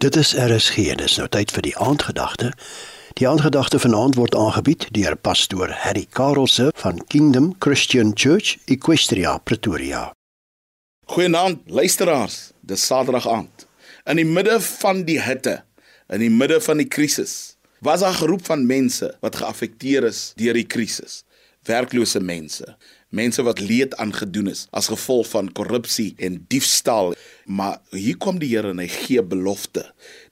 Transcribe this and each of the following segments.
Dit is RSG en dis nou tyd vir die aandgedagte. Die aandgedagte vanaand word aangebied deur pastoor Harry Karelse van Kingdom Christian Church, Equestria, Pretoria. Goeienaand luisteraars, dis Saterdag aand. In die midde van die hitte, in die midde van die krisis, was daar 'n groep van mense wat geaffekteer is deur die krisis. Werklose mense, mense wat leed aangedoen is as gevolg van korrupsie en diefstal. Maar hier kom die Here en hy gee belofte.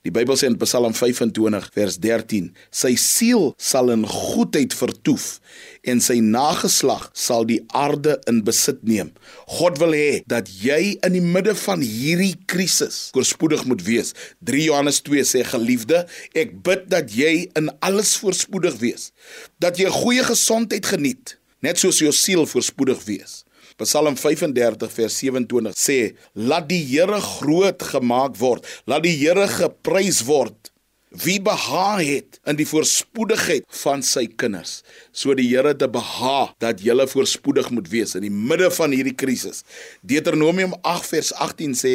Die Bybel sê in Psalm 25 vers 13: Sy siel sal in goedheid vertoef en sy nageslag sal die aarde in besit neem. God wil hê dat jy in die midde van hierdie krisis voorspoedig moet wees. 3 Johannes 2 sê geliefde, ek bid dat jy in alles voorspoedig wees, dat jy goeie gesondheid geniet net soos jou siel voorspoedig wees. Psalm 35 vers 27 sê: Laat die Here groot gemaak word, laat die Here geprys word. Wie behaag het in die voorspoedigheid van sy kinders. So die Here te behaag dat jy voorspoedig moet wees in die midde van hierdie krisis. Deuteronomium 8 vers 18 sê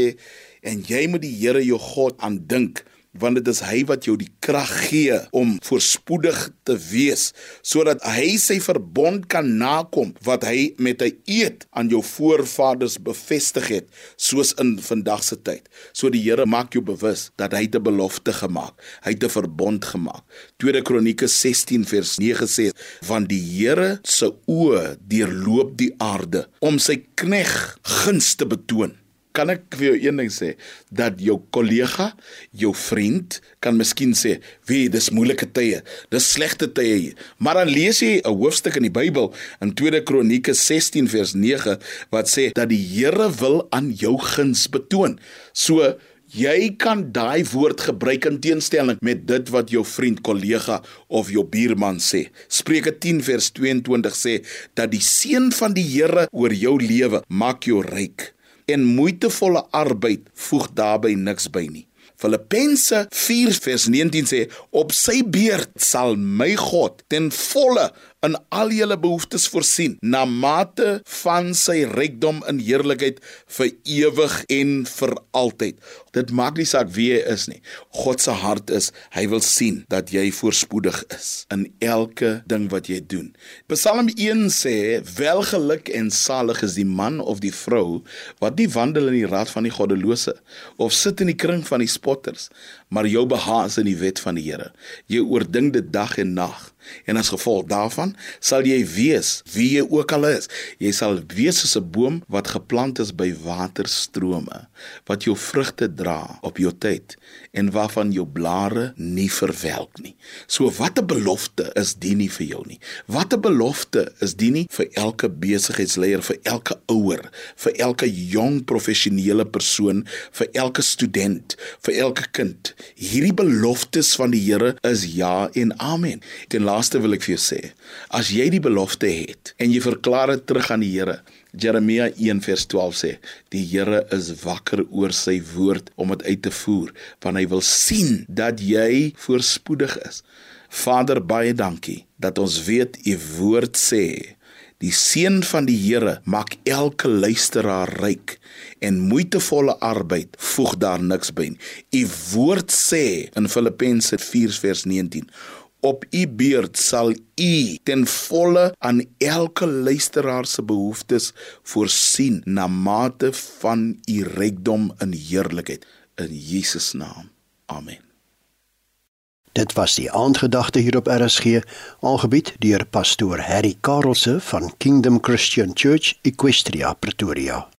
en jy moet die Here jou God aandink want dit is hy wat jou die krag gee om voorspoedig te wees sodat hy sy verbond kan nakom wat hy met 'n eed aan jou voorvaders bevestig het soos in vandag se tyd. So die Here maak jou bewus dat hy 'n belofte gemaak, hy het 'n verbond gemaak. Tweede Kronieke 16 vers 9 sê want die Here se oë deurloop die aarde om sy knegg guns te betoon kan ek vir jou een ding sê dat jou kollega, jou vriend kan miskien sê, "Wie, dis moeilike tye. Dis slegte tye hier." Maar dan lees jy 'n hoofstuk in die Bybel in 2 Kronieke 16 vers 9 wat sê dat die Here wil aan jou guns betoon. So Jy kan daai woord gebruik in teenstelling met dit wat jou vriend, kollega of jou buurman sê. Spreuke 10 vers 22 sê dat die seën van die Here oor jou lewe maak jou ryk en moeitevolle arbeid voeg daarbey niks by nie. Filippense 4 vers 19 sê op sy beurt sal my God ten volle in al julle behoeftes voorsien na mate van sy rykdom in heerlikheid vir ewig en vir altyd. Dit maak nie saak wie jy is nie. God se hart is, hy wil sien dat jy voorspoedig is in elke ding wat jy doen. Psalm 1 sê: "Welgeluk en salig is die man of die vrou wat nie wandel in die raad van die goddelose of sit in die kring van die spotters, maar jou behaag in die wet van die Here. Jy oordink dit dag en nag." En as gevolg daarvan sal jy wees wie jy ook al is. Jy sal wees soos 'n boom wat geplant is by waterstrome, wat jou vrugte dra op jou tyd en waarvan jou blare nie verwelk nie. So wat 'n belofte is dit nie vir jou nie. Wat 'n belofte is dit nie vir elke besigheidsleier, vir elke ouer, vir elke jong professionele persoon, vir elke student, vir elke kind. Hierdie beloftes van die Here is ja en amen. Ten laaste wil ek vir jou sê, as jy die belofte het en jy verklaar dit terug aan die Here, Jeremia 1 vers 12 sê, die Here is wakker oor sy woord om dit uit te voer, want hy wil sien dat jy voorspoedig is. Vader, baie dankie dat ons weet u woord sê Die seën van die Here maak elke luisteraar ryk en moeitevolle arbeid voeg daar niks by nie. U woord sê in Filippense 4:19 op u beurt sal u ten volle aan elke luisteraar se behoeftes voorsien na mate van u rykdom in heerlikheid in Jesus naam. Amen. Dit was die aandgedagte hier op RSG, aangebied deur pastoor Harry Karelse van Kingdom Christian Church, Equestria, Pretoria.